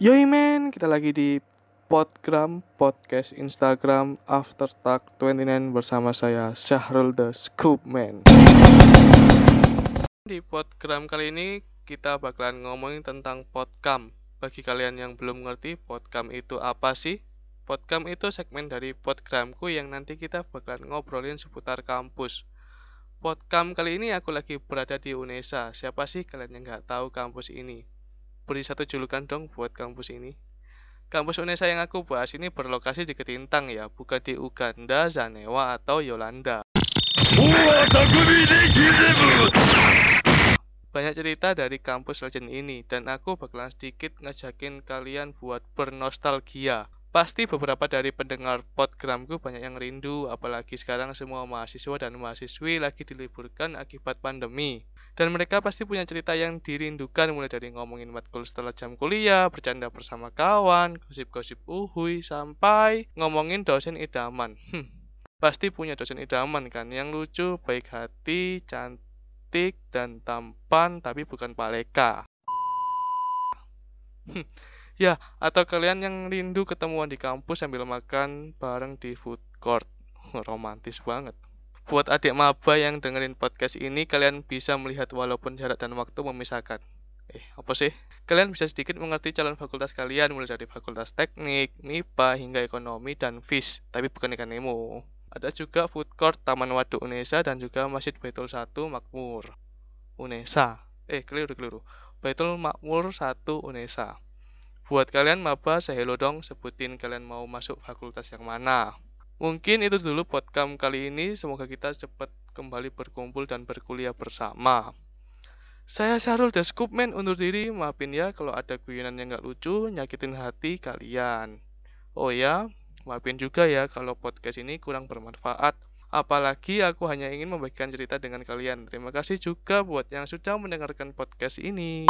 Yoi men, kita lagi di Podgram, podcast Instagram After Talk 29 bersama saya Syahrul the Scoop Man. Di Podgram kali ini kita bakalan ngomongin tentang Podcam. Bagi kalian yang belum ngerti Podcam itu apa sih? Podcam itu segmen dari Podgramku yang nanti kita bakalan ngobrolin seputar kampus. Podcam kali ini aku lagi berada di UNESA. Siapa sih kalian yang nggak tahu kampus ini? Beri satu julukan dong buat kampus ini. Kampus UNESA yang aku bahas ini berlokasi di Ketintang ya, bukan di Uganda, Zanewa, atau Yolanda. Banyak cerita dari kampus legend ini, dan aku bakalan sedikit ngajakin kalian buat bernostalgia. Pasti beberapa dari pendengar podgramku banyak yang rindu, apalagi sekarang semua mahasiswa dan mahasiswi lagi diliburkan akibat pandemi. Dan mereka pasti punya cerita yang dirindukan mulai dari ngomongin matkul setelah jam kuliah, bercanda bersama kawan, gosip-gosip uhui, sampai ngomongin dosen idaman. Hmm, pasti punya dosen idaman kan, yang lucu, baik hati, cantik, dan tampan, tapi bukan paleka. Hmm, Ya, atau kalian yang rindu ketemuan di kampus sambil makan bareng di food court. Romantis banget. Buat adik maba yang dengerin podcast ini, kalian bisa melihat walaupun jarak dan waktu memisahkan. Eh, apa sih? Kalian bisa sedikit mengerti calon fakultas kalian mulai dari fakultas teknik, MIPA, hingga ekonomi dan FIS, tapi bukan ikan Nemo. Ada juga food court Taman Waduk Unesa dan juga Masjid Baitul 1 Makmur. Unesa. Eh, keliru-keliru. Baitul Makmur 1 Unesa. Buat kalian maba, sehelo dong, sebutin kalian mau masuk fakultas yang mana. Mungkin itu dulu podcast kali ini, semoga kita cepat kembali berkumpul dan berkuliah bersama. Saya Syarul The Scoopman undur diri, maafin ya kalau ada guyonan yang gak lucu, nyakitin hati kalian. Oh ya, maafin juga ya kalau podcast ini kurang bermanfaat. Apalagi aku hanya ingin membagikan cerita dengan kalian. Terima kasih juga buat yang sudah mendengarkan podcast ini.